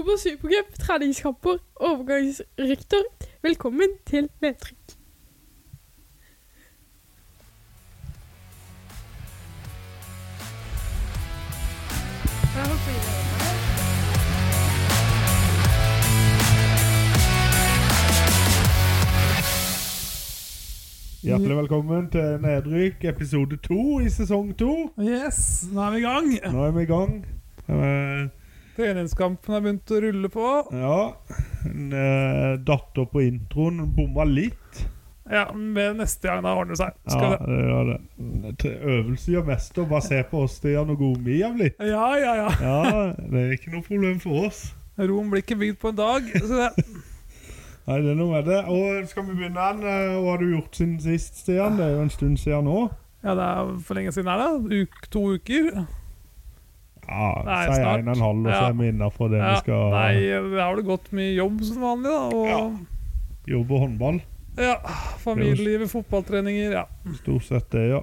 Ober supercup, treningskamper, overgangsrykter. Velkommen til Nedtrykk. Hjertelig velkommen til Nedrykk, episode to i sesong to. Yes, nå er vi i gang. Nå er vi i gang. Eh, Treningskampen har begynt å rulle på. Ja, eh, datter på introen bomma litt. Ja, men neste gang da ordner det seg. Ja, Skal det? det gjør det. Øvelse gjør mester. Bare se på oss, Det gjør noe hvor vi har blitt. Ja, ja, ja. Ja, det er ikke noe problem for oss. Rom blir ikke bygd på en dag. Så det, Nei, det er noe med det. Og skal vi begynne igjen? Eh, Hva har du gjort siden sist, Stian? Det er jo en stund siden nå. ja, det er for lenge siden her, da. Uk, to uker. Ja, Nei, Si snart. en og en halv, og så er vi innafor det Ja, vi skal nei, det har det godt mye jobb som vanlig, da. Og Ja. jobbe håndball. ja, familielivet, fotballtreninger. Ja, Stort sett det, ja.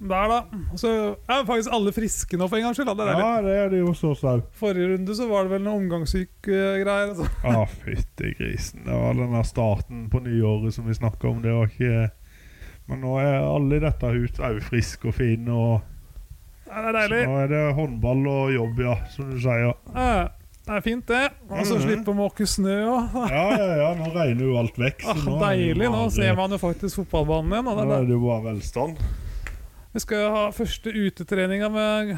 der, da. Så er faktisk alle friske nå, for en gangs skyld. Det. Ja, det er det jo så selv. Forrige runde så var det vel noen omgangssyk-greier. Altså. Ja, fytti grisen. Det var denne starten på nyåret som vi snakka om. Det var ikke Men nå er alle i dette huset òg friske og fine. Og det er så deilig. nå er det håndball og jobb, ja, som du sier. Ja, det er fint, det. Og så slipper vi å måke snø òg. Ja, ja, ja, nå regner jo alt vekk. så Ah, nå deilig. Nå bare- ser man jo faktisk fotballbanen igjen. Og Nå det er er det jo bare velstand. Vi skal ha første utetreninga med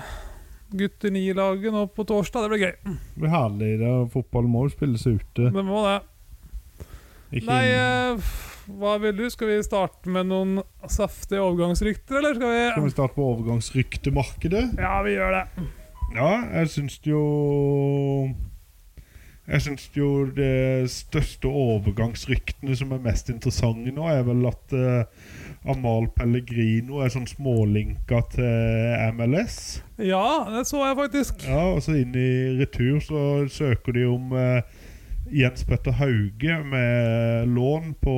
gutter 9-laget nå på torsdag. Det blir gøy. Det blir herlig. Det, fotball må jo spilles ute. Det må det. Ikke Nei, hva vil du? Skal vi starte med noen saftige overgangsrykter, eller skal vi Skal vi starte på overgangsryktemarkedet? Ja, vi gjør det. Ja, jeg syns jo Jeg syns jo det største overgangsryktene som er mest interessante nå, er vel at uh, Amal Pellegrino er sånn smålinka til MLS. Ja, det så jeg faktisk. Ja, og så inn i retur så søker de om eh, Jens Petter Hauge med lån på,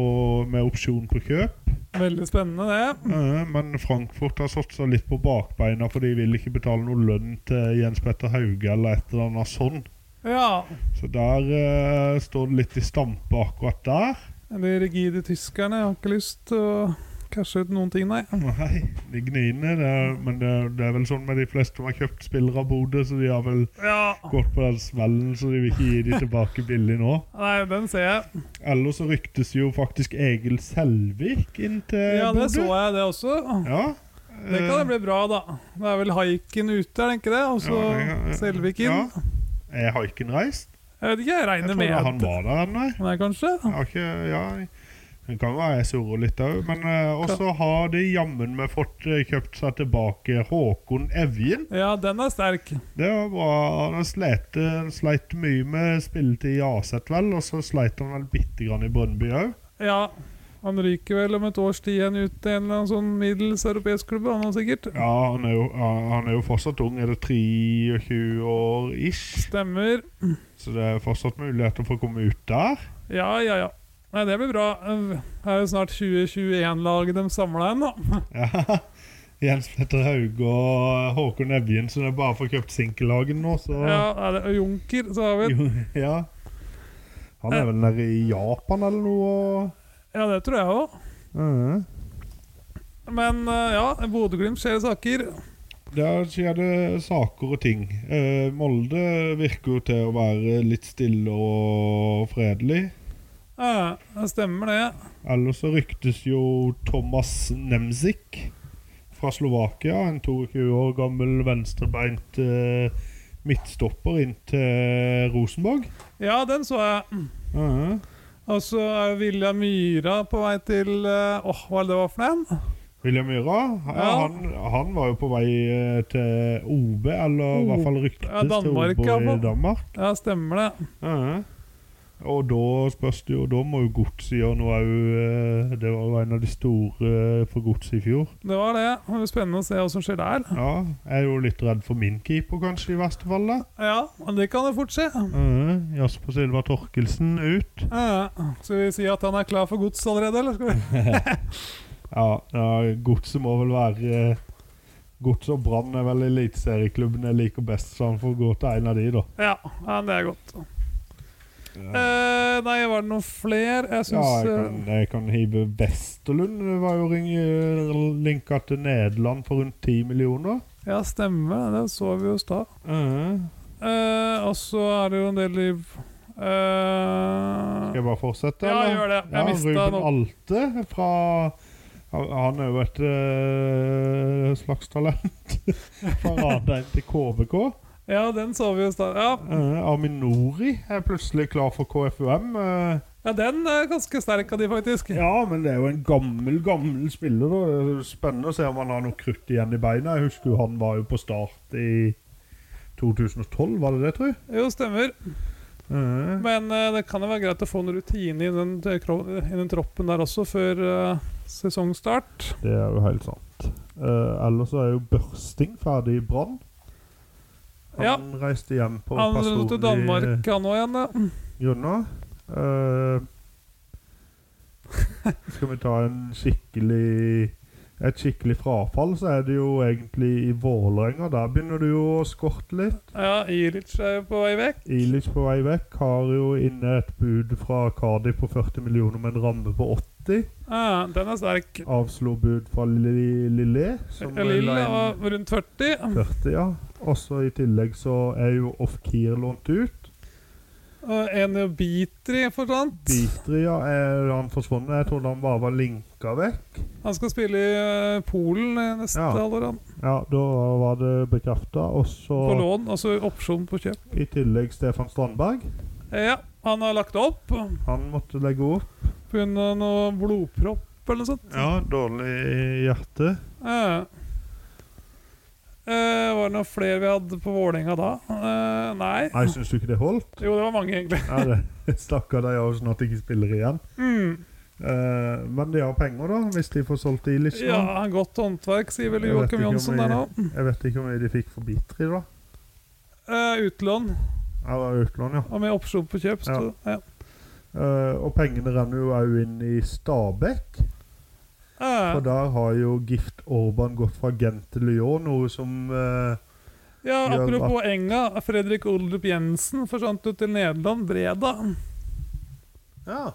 med opsjon på kjøp. Veldig spennende, det. Eh, men Frankfurt har satt seg litt på bakbeina, for de vil ikke betale noe lønn til Jens Petter Hauge eller et eller annet sånn. Ja. Så der uh, står det litt i stampe akkurat der. De rigide tyskerne har ikke lyst til å cashe ut noen ting, nei. Nei, de gniene. Det er, men det, det er vel sånn med de fleste som har kjøpt spillere av Bodø, så de har vel Ja. gått på den smellen, så de vil ikke gi de tilbake billig nå. Nei, den ser jeg. Eller så ryktes jo faktisk Egil Selvik inn til Ja, det så jeg, det også. Ja. Det kan det bli bra, da. Det er vel haiken ute, er det ikke det? Og så Ja, ja, ja. Selvik inn. Ja. Er haiken reist? Jeg vet ikke, jeg Jeg regner med tror han var der ennå. jeg. Nei, kanskje? Jeg har ikke, ja, det kan være jeg surrer litt òg. Men uh, også har de jammen meg fått eh, kjøpt seg tilbake Håkon Evjen. Ja, den er sterk. Det var bra. Han sleit, han sleit mye med spilletid i Aset, vel. Og så sleit han vel bitte grann i Brønnby òg. Ja. Han ryker vel om et års tid igjen ut til en eller annen sånn middels europeisk klubb, han er sikkert. Ja, han er, jo, han er jo fortsatt ung. Er det 23 år ish? Stemmer. Så det er fortsatt muligheter for å komme ut der. Ja, ja, ja. Nei, det blir bra. Det er jo snart 2021-laget de samla igjen, da. Ja. Jens Petter Haug og Håkon Evjen, så det er bare for å kjøpt sinkellagen nå, så Ja, er det Junker, så har vi ja. Han er vel nede i Japan eller noe? Ja, det tror jeg òg. Mhm. Men eh, ja, Bodø-Glimt skjer saker. Der skjer det saker og ting. Eh, Molde virker jo til å være litt stille og fredelig. Ja, det stemmer det. Ellers så ryktes jo Thomas Nemzik fra Slovakia, en 22 år gammel venstrebeint eh, midtstopper inn til Rosenborg. Ja, den så jeg. Mhm. Og så er William Myra på vei til Åh, Åh, hva er det var for en? William Myra? ja, Ja. han, han var jo på vei eh, til OB, eller i hvert fall ryktes Ja, Danmark, til OB i Danmark. Ja, stemmer det. Mhm. Og da spørs det jo Da må jo Godset gjøre noe òg. Det var jo en av de store eh, for Godset i fjor. Det var det. Det var spennende å se hva som skjer der. Ja, Jeg er jo litt redd for min keeper, kanskje, i verste fall. da Ja, men det kan jo fort skje. Mhm. Jasper Silva Torkelsen ut. Ja, skal vi si at han er klar for gods allerede, eller skal vi? Ja, ja Godset må vel være Gods og Brann er vel eliteserieklubben jeg liker best, så han får gå til en av de, da. Ja, ja det er godt. Eh, nei, var det noen flere? Jeg Ja, jeg kan, jeg kan hive Vesterlund. Det var jo ring- linka til Nederland for rundt 10 millioner. Ja, stemmer. Det så vi jo i stad. Uh -huh. uh, og så er det jo en del liv Skal jeg bare fortsette? Ja, eller? gjør det. Jeg Ja, mistet Ruben. Alte fra Han er jo et slags talent. fra Radheim til KBK. Ja, den så vi jo snart. Ja. Uh, Aminori er plutselig klar for KFUM. Uh, ja, den er ganske sterk av de, faktisk. ja, men det er jo en gammel, gammel spiller. Da. Det er Spennende å se om han har noe krutt igjen i beina. Jeg husker jo han var jo på start i 2012, var det det, tror jeg? Jo, stemmer. Uh, Men eh, det kan jo være greit å få en rutine i den, i den troppen der også, før eh, sesongstart. Det er jo helt sant. Ellers er jo Børsting ferdig i Brann. Han Ja. reiste hjem på Han dro til Danmark, han òg igjen. Ja. grunner. Eh, skal vi ta en skikkelig et skikkelig frafall, så er det jo egentlig i Vålerenga. Der begynner du jo å skorte litt. Ja, Ilic er jo på vei vekk. Ilic på vei vekk har jo inne et bud fra Cardi på 40 millioner med en ramme på 80. Ja, den er sterk. Avslo bud fra Lille. Lille var rundt 40. 40, ja. Også i tillegg så er jo Ofkir lånt ut. Og en Bitri forsvant. Bitri, ja, er han forsvunnet? Jeg trodde han bare var linka vekk. Han skal spille i eh, Polen neste Ja. halvår. Ja, da var det bekrefta. Og På lån, altså opsjon på kjøp. i tillegg Stefan Strandberg. Ja, han har lagt opp Han måtte legge opp. Pga. noe blodpropp eller noe sånt. Ja, dårlig hjerte. Ja. Uh, var det noen flere vi hadde på Vålerenga da? Uh, nei. Nei, syns du ikke det holdt? Jo, det var mange, egentlig. Ja, Stakkar de òg, sånn at de ikke spiller igjen. Mm. Uh, men de har penger, da, hvis de får solgt Ilic Liksom. Ja, godt håndverk, sier vel Joakim Jonsson der nå. Jeg vet ikke mye de fikk for Bitri, da. Utlån Ja, det var utlån, ja. og med opsjon på kjøp. Så, ja. Eh, og pengene renner jo òg inn i Stabæk. Uh. For der har jo Gift Orban gått fra Gent til Lyon, noe som uh, ja, apropos at... Enga. Fredrik Oldrup Jensen forsvant jo til Nederland. Breda, Ja.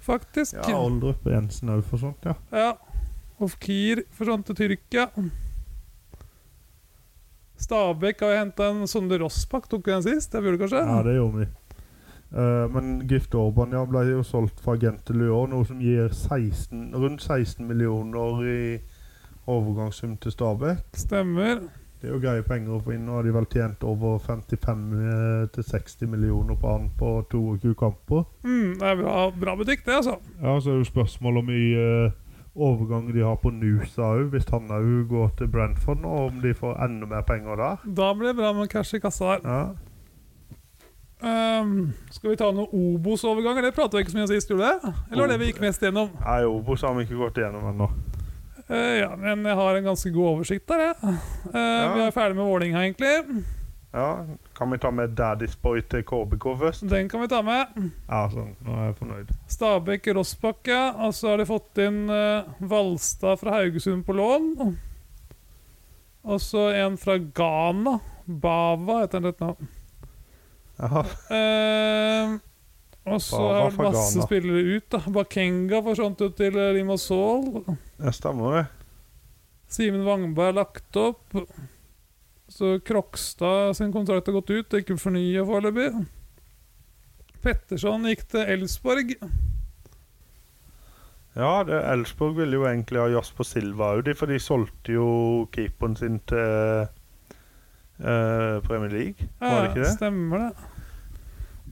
faktisk. ja Oldrup Jensen òg for sånt, ja. Ja. Ofkir forsvant til Tyrkia. Stabæk har jo henta en Sonde Rossbakk. Tok vi den sist? Det gjorde du kanskje? Ja, det gjorde vi. Eh, men Gift Orban ja, ble jo solgt fra Gent til Lyon, noe som gir 16, rundt 16 millioner i overgangssum til Stabæk. Stemmer. Det er jo greie penger å få inn. Nå har de vel tjent over 55-60 millioner på han på 22 kamper. Mm, det er bra, bra butikk, det, altså. Ja, Så er det jo spørsmål om i uh, overgang de har på Nusa òg, hvis han òg går til Brentford nå, om de får enda mer penger der. Da blir det bra med cash i kassa der. Ja. Ehm, skal vi ta noen Obos-overganger? Det pratet vi ikke så mye om sist, gjorde det? Eller var det vi gikk mest gjennom? Nei, Obos har vi ikke gått gjennom ennå. Uh, ja, men jeg har en ganske god oversikt der, jeg. Eh, Vi er ferdig med Vålinga egentlig. Ja, Kan vi ta med Daddy's Boy til KBK først? Den kan vi ta med. Ja, sånn. Nå er jeg fornøyd. Stabæk Rossbakke. Og så har de fått inn uh, Valstad fra Haugesund på lån. Og så en fra Ghana. Bava heter han rett navn. Eh, og så er det masse spillere ut. da Bakenga forsvant ut til eh, Limassol. det stemmer det. Simen Wangberg er lagt opp. Så Krokstad sin kontrakt har gått ut, ikke fornya foreløpig. Petterson gikk til Elsborg. Ja, det- Elsborg ville jo egentlig ha Jasper Silva òg, for de solgte jo keeperen sin til eh, Premier League. Var det ikke det? Stemmer det.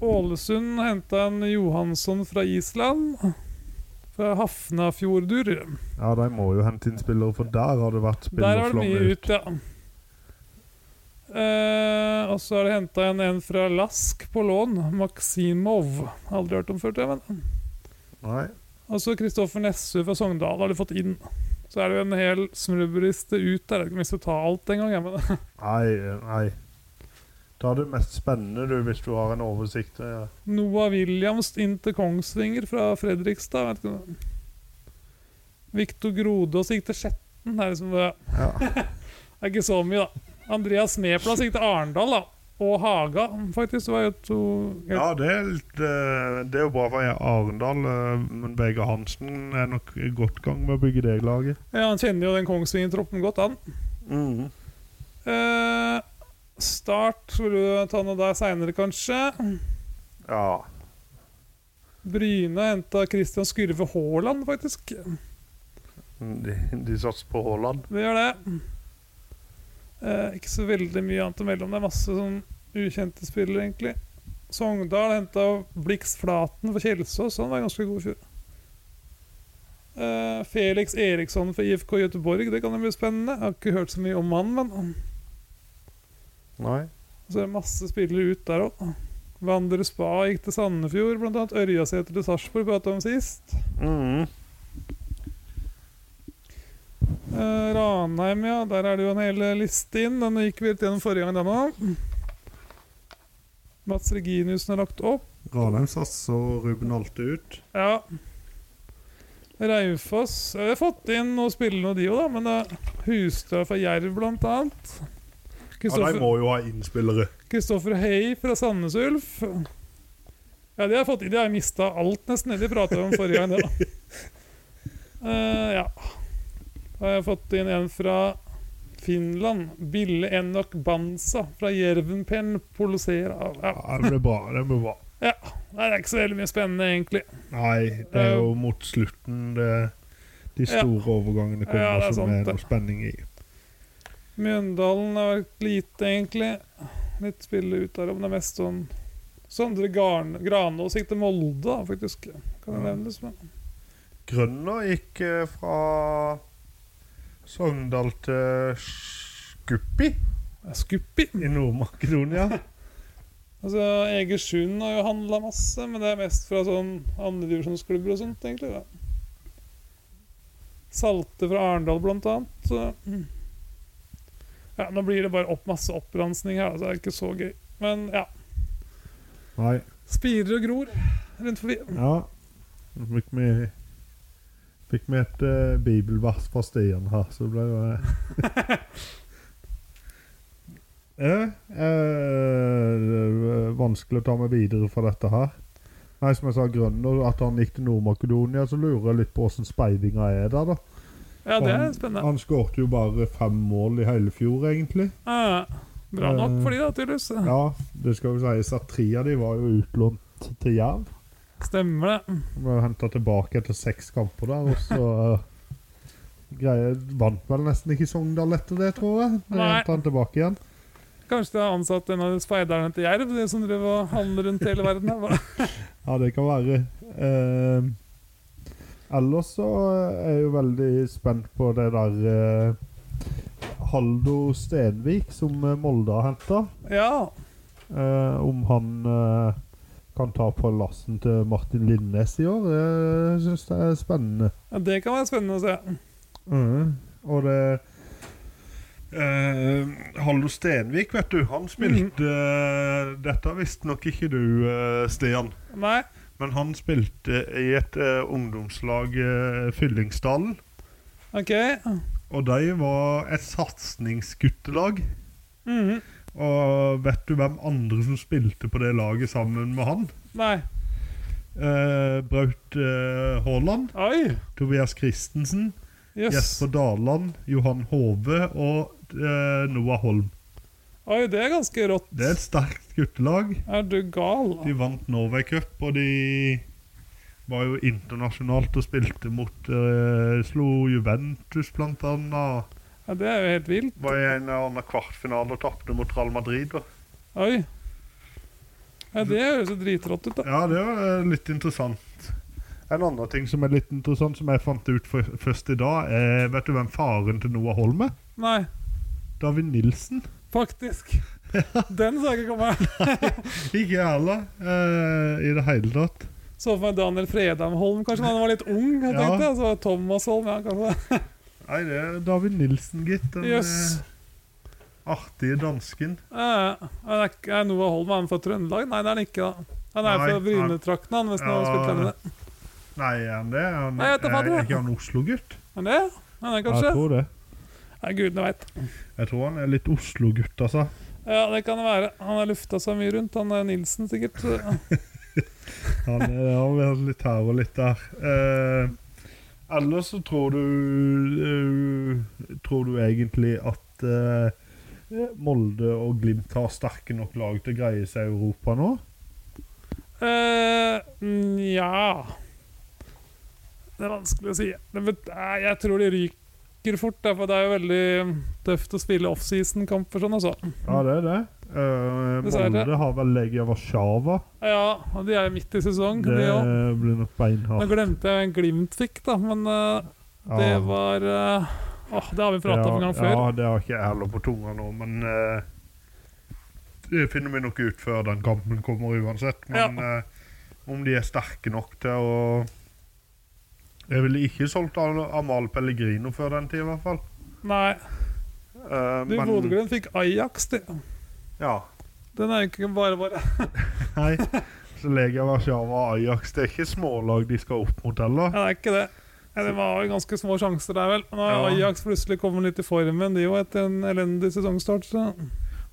Ålesund henta en Johansson fra Island. Fra Hafnafjordur. Ja, de må jo hente inn spillere, for der har det vært Der har det mye ut. ut, ja. Uh, og så har de henta en, en fra Lask på lån. Maksimov. Aldri hørt om før, tror jeg. Men. Nei. Og så Kristoffer Nessø fra Sogndal har de fått inn. Så er det jo en hel smørbrødriste ut der. Jeg har ikke lyst til å ta alt en gang. jeg, Nei, nei. Ta det mest spennende, du, hvis du har en oversikt. Ja. Noah Williams inn til Kongsvinger fra Fredrikstad. Vet ikke. Viktor Grodås gikk til Skjetten. Det er, liksom, det er ikke så mye, da. Andreas Smeplass gikk til Arendal, da. Og Haga, faktisk. Var jo to Ja, det er, litt, eh, det er jo bra for Arendal, eh, men Vegard Hansen er nok i godt gang med å bygge det laget. Ja, Han kjenner jo den Kongsvinger-troppen godt, han. Mm. Eh, start vil du ta noe der seinere, kanskje? Ja. Bryne henta Christian Skurve Haaland, faktisk. De, de satser på Haaland. Det gjør det. Eh, ikke så veldig mye annet å melde om. Det er masse sånn ukjente spillere, egentlig. Sogndal henta Blix Flaten for Kjelsås. Han var ganske god i fjor. Eh, Felix Eriksson for IFK Göteborg. Det kan jo bli spennende. Jeg har ikke hørt så mye om han, men Nei. så er det masse spillere ut der òg. Vandre Spa gikk til Sandefjord, blant annet. Ørjasæter til Sarpsborg, prata om sist. Mm. Eh, Ranheim, ja. Der er det jo en hel liste inn. Den gikk vi litt gjennom forrige gang, den òg. Mats Reginiussen er lagt opp. Ranheim satser Ruben Alte ut. Ja. Raufoss Jeg har fått inn noen spillere, de òg, da. Men det er Hustø fra Jerv, blant annet. Ja, de må jo ha innspillere. Kristoffer Hei fra Sandnes Ulf. Ja, de har fått De har mista alt, nesten, det de prata om forrige gang. Det, da. Uh, ja. Da har jeg fått inn en fra Finland. Bille Enok Bansa fra Jervenpen Polosera. Ja. Ja, det blir bra. det blir bra. Ja. det er ikke så veldig mye spennende, egentlig. Nei, det er jo mot slutten det, de Ja. store overgangene kommer Ja, det er som sant, er noe spenning i. Mjøndalen har vært lite, egentlig. Litt spille ut der, men det er mest sånn Sondre Granås gikk til Molde, faktisk. Kan det Ja. nevnes. Men. Grønner gikk eh, fra Sogndal til Skuppi Skuppi. i Nord-Makedonia. Altså, Egersund har jo handla masse, men det er mest fra sånn andredivisjonsklubber og sånt, egentlig. Da. Salte fra Arendal, blant annet. Så. Ja, nå blir det bare opp masse oppransning her, så det er ikke så gøy. Men ja. Nei. Spirer og gror rundt forbi. Ja. Så fikk vi et uh, bibelvers fra Stian her, så ble det eh, er vanskelig å ta meg videre fra dette her. Nei, som jeg sa, Grønner, at han gikk til Nord-Makedonia, så lurer jeg litt på åssen speidinga er der, da. Ja, det er spennende. Han skårte jo bare fem mål i hele fjor, egentlig. Ja, bra nok for de da, tydeligvis. Ja, det skal jo sies at tre av de var jo utlånt til Jerv. Stemmer det. Ble henta tilbake etter seks kamper der, og så uh, greie, Vant vel nesten ikke Sogndal etter det, tror jeg. Det hentet han tilbake igjen. Kanskje de har ansatt en av de speiderne til Jerv, de som driver og handler rundt hele verden. her. Ja, det kan være. Eh, ellers så er jeg jo veldig spent på det der eh, Haldo Stenvik, som eh, Molde har henta. Ja, Eh, om han eh, kan ta på lasten til Martin Linnes i år. Det syns jeg er spennende. ja, det kan være spennende å se. Mhm. Og det eh, Hallo Stenvik, vet du, han spilte eh, Dette visste nok ikke du, eh, Stian. Nei, Men han spilte i et eh, ungdomslag, uh, Fyllingsdalen. OK. Og de var et satsingsguttelag. Mhm. Og vet du hvem andre som spilte på det laget sammen med han? Nei. Eh, Braut eh, Haaland, Oi! Tobias Christensen, Yes. Jesper Daland, Johan Hove og eh, Noah Holm. Oi, det er ganske rått. Det er et sterkt guttelag. Er du gal? De vant Norway Cup, og de var jo internasjonalt og spilte mot eh, Slo Juventus, blant annet. Ja, det er jo helt vilt. Var i en eller annen kvartfinale og tapte mot Real Madrid. Da. Oi. Ja, det høres jo dritrått ut, da. Ja, det var eh, litt interessant. En annen ting som er litt interessant, som jeg fant ut for, først i dag, er Vet du hvem faren til Noah Holm er? Nei, David Nilsen. faktisk. Den sa jeg ikke komme. Ikke jeg heller, eh, i det hele tatt. Så for meg Daniel Fredheim Holm, kanskje, da han var litt ung. jeg Ja. tenkte. Altså, Thomas Holm, ja, kanskje. Nei, det er David Nilsen, gitt. Den Jøss. eh, artige dansken. Ja, Er, er Noah Holm er han fra Trøndelag? Nei, det er han ikke. da Han er Nei, fra Brynetraktene, han, hvis han har spilt henne. Nei, er han det? Han, Nei, er, er ikke han Oslo-gutt? Han det? Han er Jeg tror det. Nei, gudene veit. Jeg tror han er litt Oslo-gutt, altså. Ja, det kan det være. Han har lufta seg mye rundt. Han er Nilsen, sikkert. Han er- har vært litt her og litt der. Eh, ellers så tror du uh, Tror du egentlig at uh, Molde og Glimt har sterke nok lag til å greie seg i Europa nå? Eh, Nja Det er vanskelig å si. Jeg tror de ryker fort, for det er jo veldig tøft å spille offseason-kamper sånn, altså. Ja, det er det. Dessverre. Molde har vel Legia Warszawa. Ja, og de er midt i sesong, Det de òg. blir nok Nå beinhardt. glemte jeg en Glimt fikk, da, men eh, det var uh, oh, det har vi prata om en gang før. Ja, det har ikke jeg heller på tunga nå, men det finner vi nok ut før den kampen kommer uansett. Men eh, om de er sterke nok til å Jeg ville ikke solgt Al- Amal Pellegrino før den tid, i hvert fall. Nei, Uh, du, Bodø-Glimt fikk Ajax, de. Ja. Den er jo ikke bare bare. Nei. Så Legia Warszawa og Ajax Det er ikke smålag de skal opp mot heller. Ja, det er ikke det. Ja, det var jo ganske små sjanser der, vel. Nå har Ja. Ajax plutselig kommet litt i formen, de òg, etter en elendig sesongstart. Så.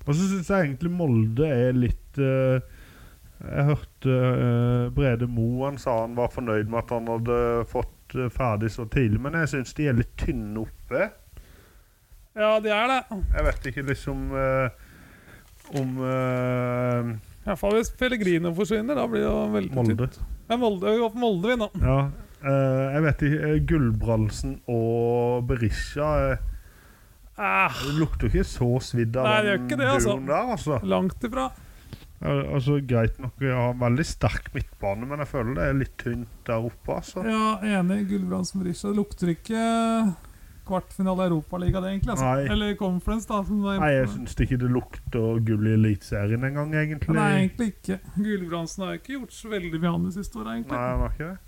Og så syns jeg egentlig Molde er litt uh, Jeg hørte uh, Brede Moe han sa han var fornøyd med at han hadde fått uh, ferdig så tidlig, men jeg syns de er litt tynne oppe. Ja, de er det. Jeg vet ikke liksom eh, om eh, Iallfall hvis Pellegrino forsvinner, da blir det jo veldig Molde. tynt. Ja, Molde vi går på Molde, vi nå. Ja. eh, jeg vet ikke eh, Gullbrandsen og Berisha eh, Ah, Det lukter ikke så svidd av Nei, det den gjør ikke det, altså. duoen der, altså. langt ifra. Ja, altså. Greit nok, å har en veldig sterk midtbane, men jeg føler det er litt tynt der oppe, altså. Ja, enig. Gulbrandsen Berisha. Det lukter ikke kvartfinale i Europaligaen, det, egentlig. Altså. Nei. Eller Conference, da. Nei, jeg syns ikke det lukter gull i Eliteserien engang, egentlig. Nei, egentlig ikke. Gulbrandsen har ikke gjort så veldig mye annet siste året, egentlig. Nei, han har ikke det.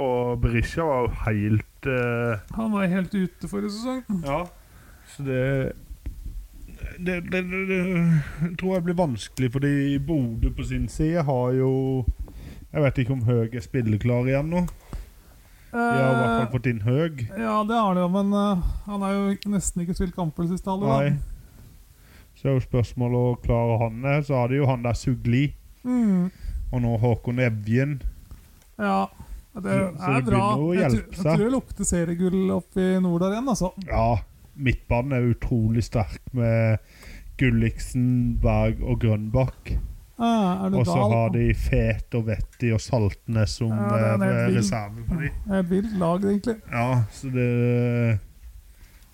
Og Berisha var jo helt uh... Han var helt ute forrige sesong. Ja, så det det, det, det, det tror jeg blir vanskelig, fordi Bodø på sin side har jo Jeg vet ikke om Høg er spilleklar igjen nå. Har i hvert fall fått inn Høg. Ja, det har han jo, men uh, han har jo nesten ikke spilt kamper det siste. Nei. Så er jo spørsmålet å klare han det. Så har de jo han der Sugli, Mm, og nå Håkon Evjen. ja. Det så er bra. Jeg, seg. jeg tror det lukter seriegull oppe i nord der igjen, altså. Ja, midtbanen er utrolig sterk med Gulliksen, Berg og Grønbakk. Ah, Og så har de Fet og Vetti og Saltnes som Ja, reserve på dem. Et vilt lag, egentlig. Ja, så det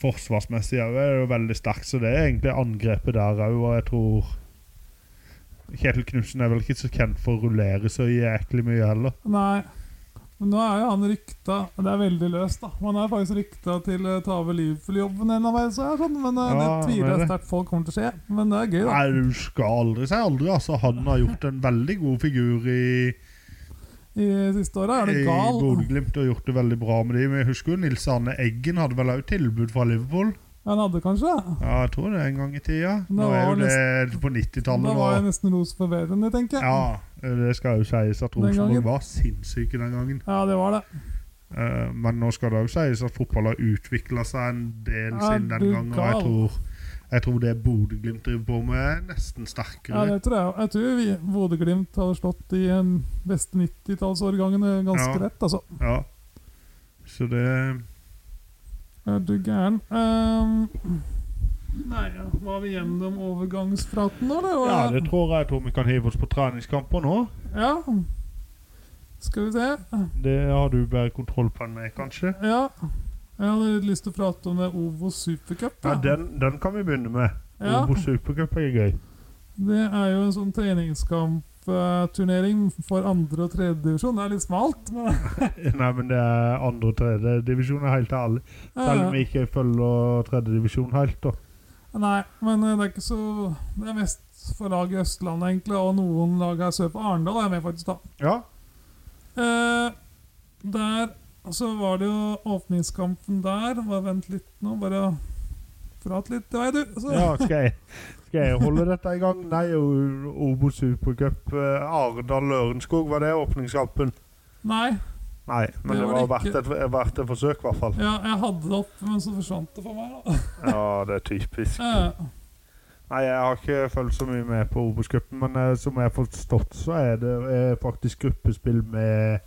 Forsvarsmessig òg er jo veldig sterkt, så det er egentlig angrepet der òg, og jeg tror Kjetil Knutsen er vel ikke så kjent for å rullere så jæklig mye heller. Nei. Men nå er jo han rykta Det er veldig løst, da. Han er faktisk rykta til å ta over Liverpool-jobben en av er sånn. Men eh, Ja, det tviler jeg sterkt folk kommer til å skje. Men det er gøy, da. Nei, du skal aldri si aldri. altså Han har gjort en veldig god figur i, I siste året er du gal. Bodø-Glimt og gjort det veldig bra med dem. Jeg husker jo Nils Arne Eggen hadde vel òg tilbud fra Liverpool? Han hadde kanskje. Ja, jeg tror det en gang i tida. Nå er jo det på 90-tallet. Da var jeg nesten ros for bedre, tenker jeg. Ja, det skal jo sies at Rosenborg var sinnssyke den gangen. Ja, det var det. Uh, men nå skal det òg sies at fotball har utvikla seg en del ja, siden den gangen. Og jeg tror, jeg tror det Bodø-Glimt driver på med, er nesten Ja, det tror jeg. Jeg tror Bodø-Glimt hadde slått de en beste 90-tallsårgangene ganske Ja. rett, altså. Ja. Så det Er du gæren? Um, nei, ja. var vi gjennom overgangspraten nå, eller? Ja, det tror jeg. Jeg tror vi kan hive oss på treningskamper nå. Ja. Skal vi se. Det har du bedre kontroll på enn meg, kanskje? Ja. Jeg hadde litt lyst til å prate om det Ovo Supercup. Ja, den, den kan vi begynne med. Ja. Ovo Supercup er gøy. Det er jo en sånn treningskampturnering for andre- og tredjedivisjon. Det er litt smalt. Men, Nei, men det er andre- og tredjedivisjon helt ærlig. Selv om vi ikke følger tredjedivisjon helt, da. Nei, men det er ikke så Det er mest for lag i Østlandet, egentlig, og noen lag her sør på Arendal er med, faktisk. da Ja. Eh, der så var det jo åpningskampen der. Bare vent litt nå, bare prat litt til meg, du. Så, Ja, skal jeg, skal jeg holde dette i gang? Nei, Obo Supercup eh, Arendal-Lørenskog, var det åpningskampen? Nei, Nei, men Det det, var var verdt et, verdt et forsøk, i hvert fall. ja, jeg hadde det opp, men så forsvant det for meg. da Ja, det er typisk. Ja. Nei, jeg har ikke fulgt så mye med på Obos-cupen, men eh, som jeg har forstått, så er det eh, faktisk gruppespill med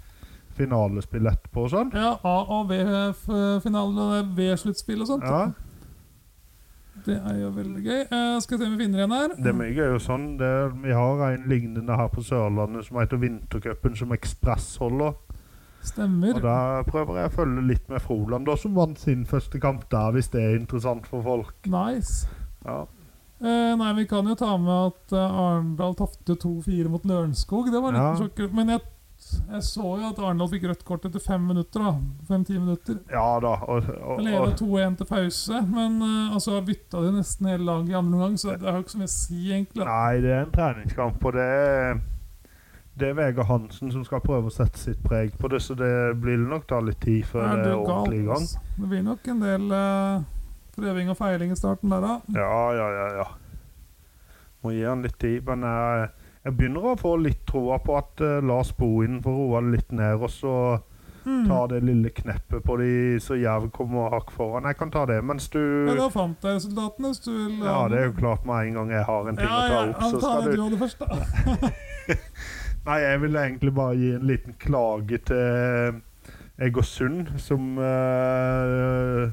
finalespill etterpå og sånn. Ja, A- og B-finale og B-sluttspill og sånt. Ja, Det er jo veldig gøy. Uh, skal vi se om vi finner en her. det er mye gøy og sånn. Det, vi har en lignende her på Sørlandet som heter Vintercupen, som Ekspress holder. Stemmer. Og da prøver jeg å følge litt med Froland, da, som vant sin første kamp der, hvis det er interessant for folk. Nice. Ja, Uh, nei, vi kan jo ta med at eh, Arendal tapte 2-4 mot Lørenskog. Det var litt Ja. sjokkerende. Men jeg, jeg så jo at Arendal fikk rødt kort etter fem minutter. da Fem-ti minutter. ja da. Og, og, Leda og, 2-1 til pause, men uh, altså bytta de nesten hele laget i andre omgang, så det har jo ikke så mye å si, egentlig. nei, det er en treningskamp, og det er det er Vegard Hansen som skal prøve å sette sitt preg på det, så det blir nok ta litt tid før Er det er ordentlig i gang. altså? Det blir nok en del uh, prøving og feiling i starten der, da. Ja, ja, ja. ja. Må gi han litt tid, men jeg, jeg begynner å få litt troa på at eh, Lars Bohin får roa det litt ned, og så Mm. ta det lille kneppet på de så Jerv kommer hakk foran. Jeg kan ta det mens du Ja, da fant jeg resultatene, hvis du vil. Ja, det er jo klart med en gang jeg har en ting ja, å ta opp, ja, så skal det du det først, da. Nei, jeg ville egentlig bare gi en liten klage til Egersund, som uh,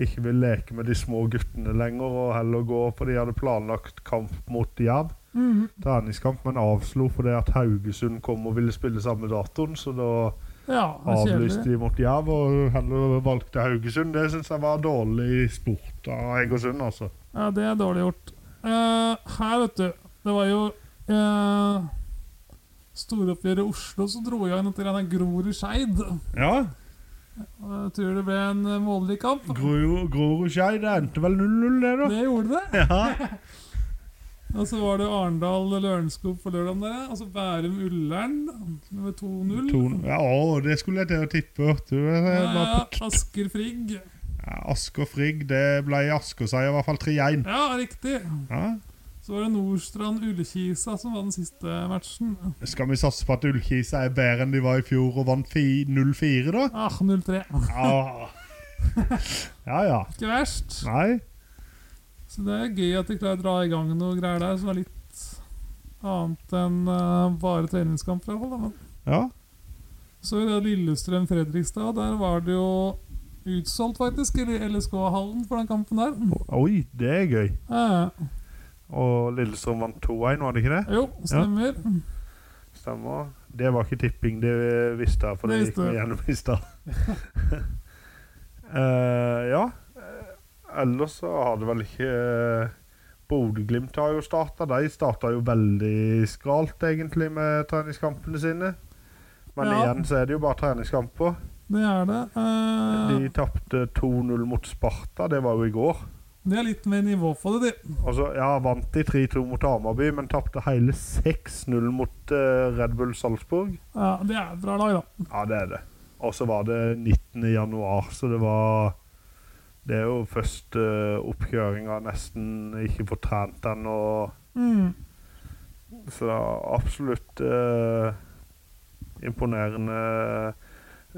ikke vil leke med de små guttene lenger, og heller gå for de hadde planlagt kamp mot Jerv. Mhm. Treningskamp, men avslo fordi at Haugesund kom og ville spille samme datoen, så da Ja, avlyste de mot Jerv og heller valgte Haugesund. Det syns jeg var dårlig sport av Egersund, altså. Ja, det er dårlig gjort. Uh, her, vet du Det var jo uh, storoppgjøret i Oslo, så dro jeg inn det Grorud-Skeid. Ja. Jeg tror det ble en eh, målrik kamp. Grorud-Skei, det endte vel 0-0, det, da? Det gjorde det. Ja. Og så var det Arendal-Lørenskog på lørdag. der Altså Bærum-Ullern. med 2-0. To- Ja, å, det skulle jeg til å tippe. Du Ja, ja, Asker Frigg. ja, Asker Frigg. Det ble Asker-seier, i hvert fall 3-1. Ja, riktig. Ja. Så var det Nordstrand-Ullkisa som var den siste matchen. Skal vi satse på at Ullkisa er bedre enn de var i fjor og vant 0-4, da? Ah, 0-3. Ja. ja ja. Ikke verst. Nei. Så det er gøy at de klarer å dra i gang noe greier der som er litt annet enn uh, bare treningskamp. i hvert fall, Ja. Så i Lillestrøm-Fredrikstad, der var det jo utsolgt, faktisk, i LSK-hallen for den kampen der. Oi, det er gøy. Ja. Og Lillestrøm vant 2-1, var det ikke det? jo, stemmer. Stemmer. Det var ikke tipping, det visste jeg, for det, Det gikk vi gjennom i stad. uh, ja. Eh, Ellers så har det vel ikke uh, Bodø-Glimt har jo starta. De starta jo veldig skralt, egentlig, med treningskampene sine. Men Ja. igjen så er det jo bare treningskamper. Det er det. Uh... De tapte 2-0 mot Sparta, det var jo i går. det er litt mer nivå på det, de. Altså, ja, vant de 3-2 mot Hamarby, men tapte hele 6-0 mot uh, Red Bull Salzburg. Ja, det er et bra lag, da. Ja, det er det. Og så var det 19. januar, så det var Det er jo første oppkjøringa nesten ikke fått trent ennå. Mm. Så det er absolutt uh, imponerende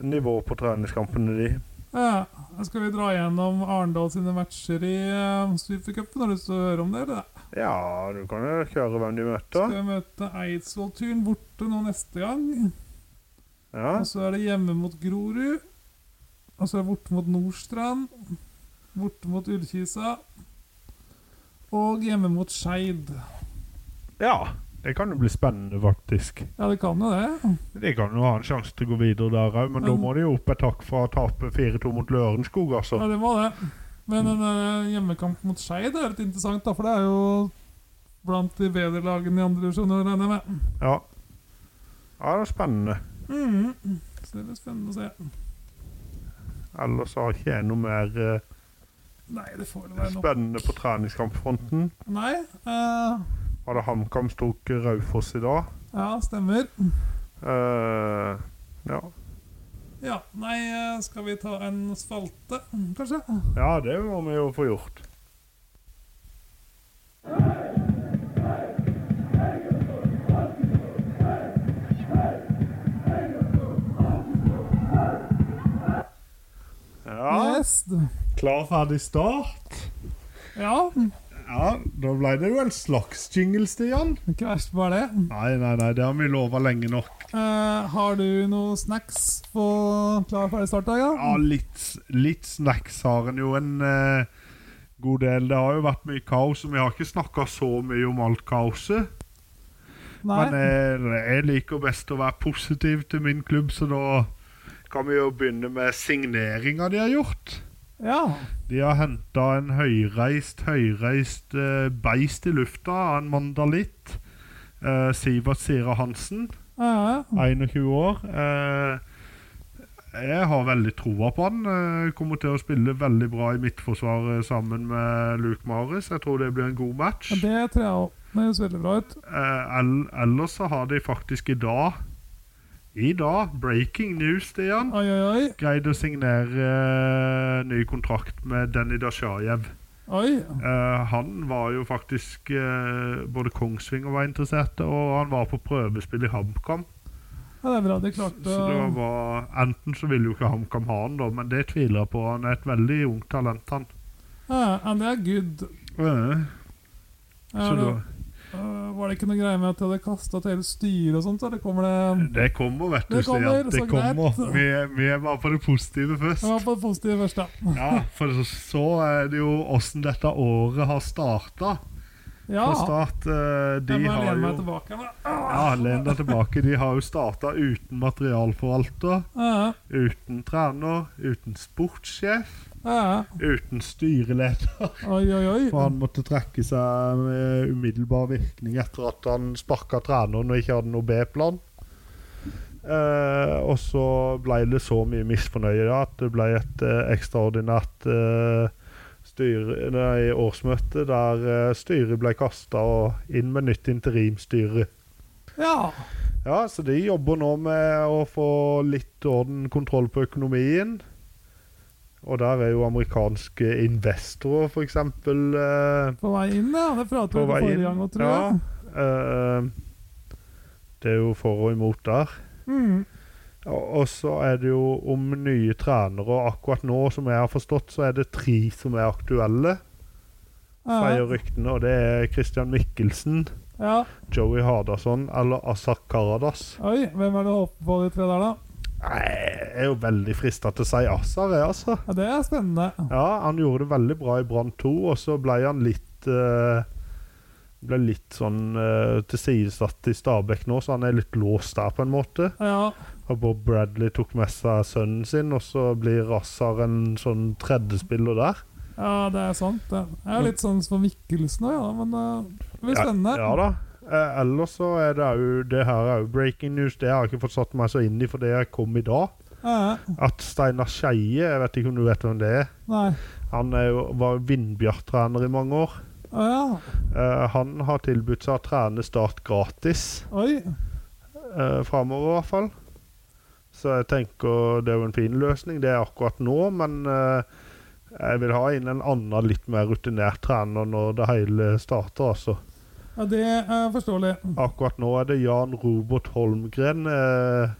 nivå på treningskampene, de. Ja, skal vi dra gjennom Arendal sine matcher i uh, Supercupen? Har du lyst til å høre om det? eller? Ja, du kan jo kjøre hvem de møter. Skal vi møte Eidsvoll-turen borte nå neste gang? Ja. Og så er det hjemme mot Grorud. Og så er det borte mot Nordstrand. Borte mot Ullkisa. Og hjemme mot Skeid. ja. Det kan jo bli spennende, faktisk. Ja, det kan jo det. De kan jo ha en sjanse til å gå videre der òg, men da må de jo opp et takk fra å tape 4-2 mot Lørenskog, altså. Ja, det må det. Men en eh, hjemmekamp mot Skeid er litt interessant, da, for det er jo blant de bedre lagene i andre divisjon, regner jeg med. Ja. ja, det er spennende. Mm, Så det blir spennende å se. Ellers har ikke jeg noe mer eh, Nei, det får vel være nok. spennende på treningskampfronten. Nei. Uh... Var det HamKam tok Raufoss i dag? ja, stemmer. Uh, ja. Ja, nei, eh, skal vi ta en spalte, kanskje? ja, det må vi jo få gjort. Ja, Yes. Klar, ferdig, start. Ja. Ja, da ble det jo en slags jingle, Stian. Ikke verst, bare det. Nei, nei, nei, det har vi lova lenge nok. Eh, har du noen snacks på klar ferdig start? Ja, Ja? litt, litt snacks har en jo en eh, god del. Det har jo vært mye kaos, og vi har ikke snakka så mye om alt kaoset. Nei? Men jeg, jeg liker best å være positiv til min klubb, så da kan vi jo begynne med signeringa de har gjort. Ja. De har henta en høyreist, høyreist uh, beist i lufta av en mandalitt. Uh, Sivert Sira Hansen, ja. 21 år. Uh, jeg har veldig troa på han. Uh, kommer til å spille veldig bra i midtforsvaret sammen med Luke Maris. Jeg tror det blir en god match. det tror jeg òg. Det høres veldig bra ut. Ellers så har de faktisk i dag I dag, breaking news, Stian, Oi, oi, oi. greide å signere uh, ny kontrakt med Denny Dashajev. Oi. Eh, han var jo faktisk uh, Både Kongsvinger var interessert, og han var på prøvespill i HamKam. Ja, det er bra de Så så det var Enten så ville jo ikke HamKam ha han, da, men det tviler jeg på. Han er et veldig ungt talent, han. ja, han er good. Uh, så da, øh, var det ikke noe greie med at de hadde kasta til hele styret og sånt? Eller kommer det det kommer, vet du, Det kommer. Det kommer. Vi, vi var på det positive først. Vi var på det positive først, ja. Ja, for så, så er det jo åssen dette året har starta. Ja. For start, eh, de jeg må har lene meg jo tilbake. Ah. Ja, len deg tilbake. De har jo starta uten materialforvalter, Ja, uten trener, uten sportssjef, ja. uten styreleder. Oi, oi, oi. For han måtte trekke seg med umiddelbar virkning etter at han sparka treneren og ikke hadde noe B-plan. Eh, og så ble det så mye misfornøye da, at det ble et eh, ekstraordinært eh, styre, nei, årsmøte der eh, styret ble kasta og inn med nytt interimstyre. Ja. Ja, så de jobber nå med å få litt orden, kontroll på økonomien. Og der er jo amerikanske investorer, eksempel, eh, På vei inn, ja. Det pratet vi om forrige gang òg, tror jeg. Ja, eh, det er jo for og imot der. Mm. Og og så er det jo om nye trenere, og akkurat nå, som jeg har forstått, så er det tre som er aktuelle, sier Ja. ryktene. Og det er Christian Mikkelsen, ja. Joey Hardasson eller Asak Karadas. Oi, hvem er det du håper på de tre der, da? Nei, Jeg er jo veldig frista til å si Assar, jeg, altså. Ja, Det er spennende. Ja, han gjorde det veldig bra i Brann 2, og så ble han litt uh, Ble litt sånn uh, tilsidesatt i Stabæk nå, så han er litt låst der, på en måte. Ja. Og Bob Bradley tok med seg sønnen sin, og så blir Assar en sånn tredjespiller der. ja, det er sant. Det Jeg er litt sånn som Mikkelsen òg, ja. Men uh, det blir spennende. Ja, ja da. Eh, ellers så er det jo Det her er jo breaking news. Det har jeg ikke fått satt meg så inn i for det jeg kom i dag. Ja, At Steinar Skeie, jeg vet ikke om du vet hvem det er, Nei. han er jo, var Vindbjart-trener i mange år. Ja. Eh, han har tilbudt seg å trene Start gratis Oi. Eh, framover, i hvert fall. Så jeg tenker det er jo en fin løsning. Det er akkurat nå, men eh, jeg vil ha inn en annen, litt mer rutinert trener når det hele starter, altså. Ja, det er forståelig. Akkurat nå er det Jan Robert Holmgren, eh,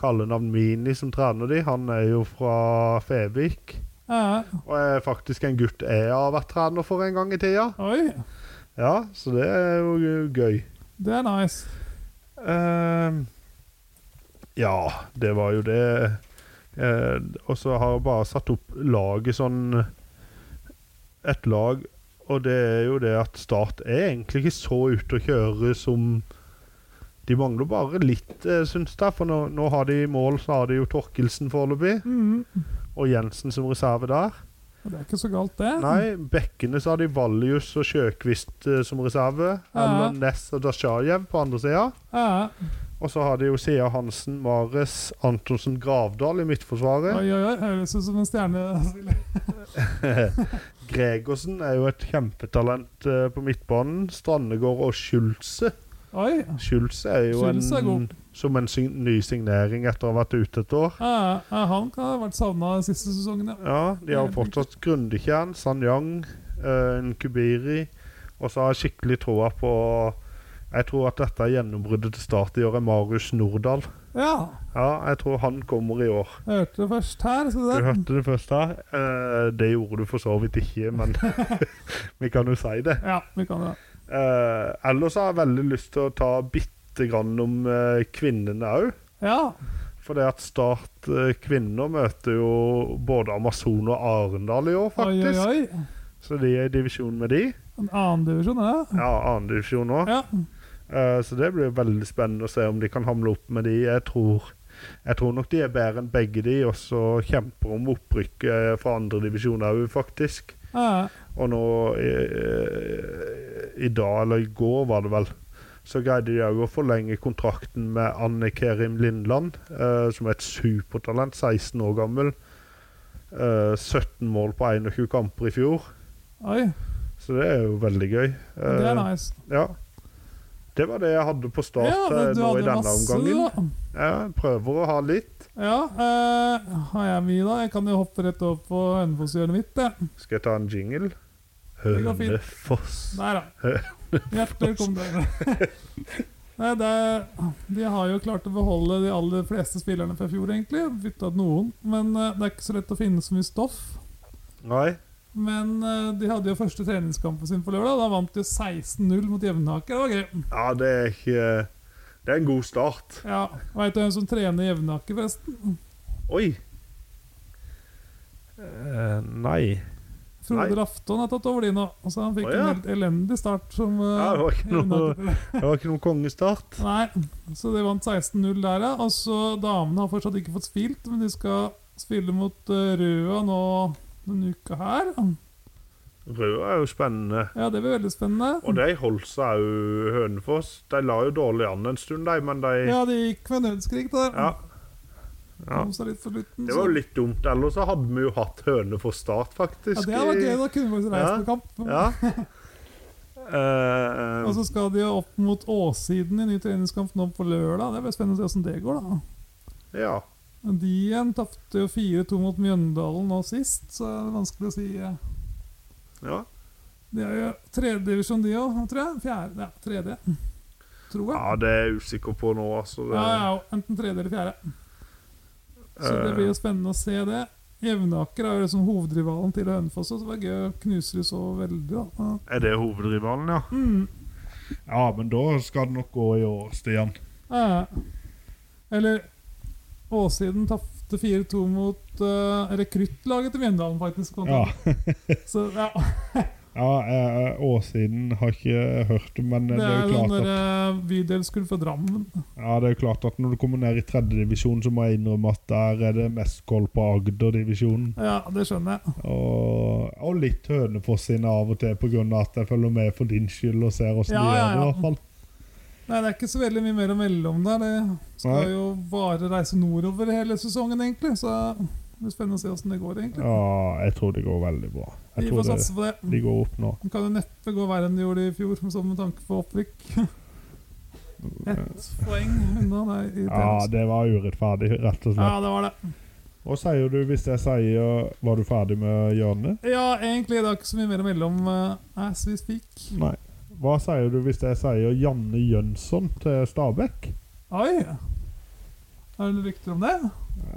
kallenavn Mini, som trener de. Han er jo fra Fevik. Ja. Og er faktisk en gutt jeg har vært trener for en gang i tida. Oi. Ja, så det er jo gøy. Det er nice. Ehm, ja, det var jo det. Eh, og så har jeg bare satt opp laget sånn Et lag, og det er jo det at Start er egentlig ikke så ute å kjøre som De mangler bare litt, eh, syns jeg. For nå, nå har de mål, så har de jo Torkelsen foreløpig. Mm. Og Jensen som reserve der. Det er ikke så galt, det. Nei, bekkene så har de Valjus og Sjøkvist eh, som reserve. Eller Ness og Dashajev på andre sida. Ja. Og så har de jo Sia Hansen, Mares, Antonsen, Gravdal i midtforsvaret. Oi, oi, oi. Høres ut som en stjerne. Gregersen er jo et kjempetalent eh, på midtbanen. Strandegård og Schulze. Oi. Schulze er jo Schulze er en, som en sign ny signering etter å ha vært ute et år. Ja, ja, han kan ha vært savna siste sesongen, Ja, De har fortsatt Grundekjern, Sanyang, uh, Nkubiri. Og så har jeg skikkelig troa på Jeg tror at dette gjennombruddet til start i år er Marius Nordahl. Ja, Ja, jeg tror han kommer i år. jeg hørte det først her. Skal Du du hørte det først her. Eh, det gjorde du for så vidt ikke, men vi kan jo si det. Ja, vi kan det. Eh, ellers har jeg veldig lyst til å ta bitte grann om eh, kvinnene òg. Ja. For det at Start eh, kvinner møter jo både Amazon og Arendal i år, faktisk. oi, oi. Så de er i divisjon med de. En annen divisjon, ja. Ja, annen divisjon òg. Ja. Eh, så det blir veldig spennende å se om de kan hamle opp med de. Jeg tror, jeg tror nok de er bedre enn begge de, og så kjemper om opprykket fra andredivisjon òg, faktisk. Ja. Og nå i, i dag, eller i går var det vel, så greide de òg å forlenge kontrakten med Anne Kerim Lindland, uh, som er et supertalent, 16 år gammel. Uh, 17 mål på 21 kamper i fjor, Oi, så det er jo veldig gøy. det er Eh, nice. Ja. Det var det jeg hadde på start Ja, eh, du nå i denne masse, omgangen. da. Ja, jeg prøver å ha litt. Ja, eh, har jeg mye da? Jeg kan jo hoppe rett over på Hønefoss-hjørnet mitt, jeg. Skal jeg ta en jingle? Det. Hønefoss. Der, da. Hjertelig velkommen dere. Nei, det, de har jo klart å beholde de aller fleste spillerne fra fjor, egentlig. Bytta ut noen. Men eh, det er ikke så lett å finne så mye stoff. Nei. Men eh, de hadde jo første treningskampen sin på lørdag. Da vant de 16-0 mot Jevnaker. Det var gøy. Ja, det er ikke Det er en god start. Ja, Veit du hvem som trener Jevnaker, forresten? Oi. Uh, nei. Frode. Rafton har tatt over de nå. Så han fikk oh, ja. en helt elendig start som uh, Ja, det var ikke noe, det var ikke noe kongestart. Nei, så de vant 16-0 der, ja. Og så damene har fortsatt ikke fått spilt, men de skal spille mot uh, Røa nå denne uka her. Røa er jo spennende. Ja, det blir veldig spennende. Og de holdt seg jo Hønefoss. De la jo dårlig an en stund, de, men de Ja, de gikk med nødskrik der. Ja. ja. For slutten. Det var jo litt dumt. Ellers så hadde vi jo hatt Hønefoss start, faktisk. ja, det hadde vært gøy. Da kunne vi faktisk reist på kamp. Ja. Uh, Og så skal de opp mot Åssiden i ny treningskamp nå på lørdag. Det blir spennende å se hvordan det går, da. ja. De igjen tapte jo 4-2 mot Mjøndalen nå sist, så det er vanskelig å si. eh. ja. De er jo tredjedivisjon, de òg, tror jeg. Fjerde. Ja, tredje. Tror jeg. Ja, det er jeg usikker på nå, altså. Det, Ja, ja, enten tredje eller fjerde. Så det blir jo spennende å se det. Jevnaker er jo liksom hovedrivalen til Hønefoss, så det var gøy å knuse de så veldig. da. Er det hovedrivalen, ja? Mm. Ja, men da skal det nok gå i år, Stian. Ja. Eller Åssiden tapte 4-2 mot uh, rekruttlaget til Mjøndalen, faktisk. Ja, Så ja, ja eh, Åssiden har ikke hørt det, men Det det er er jo klart at der bydelskull for Drammen. Ja, det er jo klart at når du kommer ned i tredjedivisjon, så må jeg innrømme at der er det mest koll på Agder-divisjonen. Ja, det skjønner jeg. Og, og litt Hønefoss sine av og til, pga. at jeg følger med for din skyld og ser åssen Ja, de gjør det. i hvert fall. Nei, Det er ikke så veldig mye mer å melde om der. Det skal Nei. jo bare reise nordover hele sesongen, egentlig. Så det blir spennende å se åssen det går, egentlig. Ja, jeg tror det går veldig bra. Jeg Vi får tror det, satse på det. de går opp nå. Det kan jo neppe gå verre enn de gjorde i fjor, sånn med tanke på opprykk. Ett poeng unna. Nei, Ja, det var urettferdig, rett og slett. Ja, det var det. Hva sier du hvis jeg sier Var du ferdig med hjørnet? Ja, egentlig. Det er ikke så mye mer å melde om uh, as we speak. Nei. Hva sier du hvis jeg sier Janne Jønsson til Stabæk? Oi! Er det rykter om det?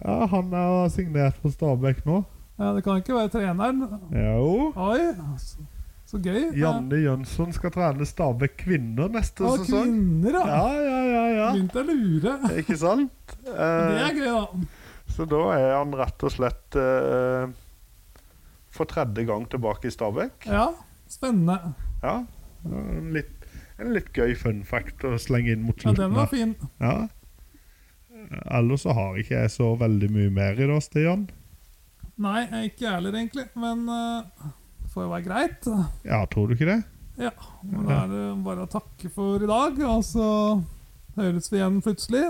Ja, Han er signert for Stabæk nå. Ja, Det kan ikke være treneren. Jo. Oi, så, så gøy. Janne Jønsson skal trene Stabæk kvinner neste Ja, sesong. kvinner, ja. Ja, ja, ja. ja. Begynte å lure. Ikke sant? Det Eh, er gøy, da. så da er han rett og slett eh, for tredje gang tilbake i Stabæk. Ja, spennende. Ja. En litt, en litt gøy fun fact å slenge inn mot Ja. Den var fin. Ja. Ellers så har ikke jeg så veldig mye mer i dag, Stian. Nei, jeg er ikke heller, egentlig. Men uh, det får jo være greit. Ja, tror du ikke det? Ja. Men da er det bare å takke for i dag, og så høres vi igjen plutselig.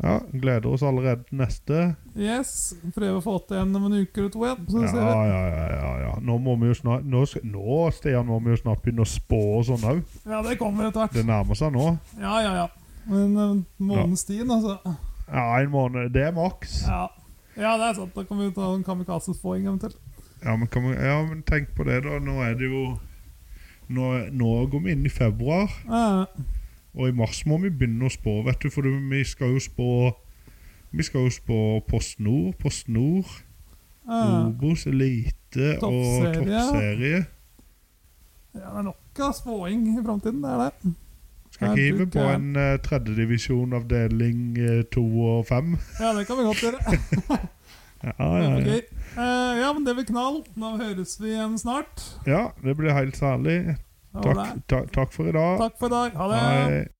Ja, Gleder oss allerede til neste. Yes. Prøver å få til en om en uke eller to igjen. Så Ja, ja, ja. ja, ja. Nå må vi jo snart Nå, nå Stian, må vi jo snart begynne å spå og sånn òg. Ja, det kommer etter hvert. Det nærmer seg nå. Ja, ja, ja. Men måneds månedens tid, altså. Ja, en måned. Det er maks. Ja. ja, det er sant. Da kan vi ta en kamikaze-spåing eventuelt. Ja, men, kan vi, ja, men tenk på det, da. Nå er det jo Nå, nå går vi inn i februar. Uh, Og i mars må vi begynne å spå, vet du, for vi skal jo spå Vi skal jo spå Post Nord, Post Nord, ah. Obos, Elite og Toppserie. Ja, det er nok av spåing i framtiden, det er det. Skal ikke hive på en uh, tredjedivisjon avdeling eh, to og fem. Ja, det kan vi godt gjøre. Ja, ja, ja. Eh, ja, men det blir knall. Da høres vi igjen snart. ja, det blir helt særlig. Takk, ta, takk for i dag. Takk for i dag. Ha det. Hei.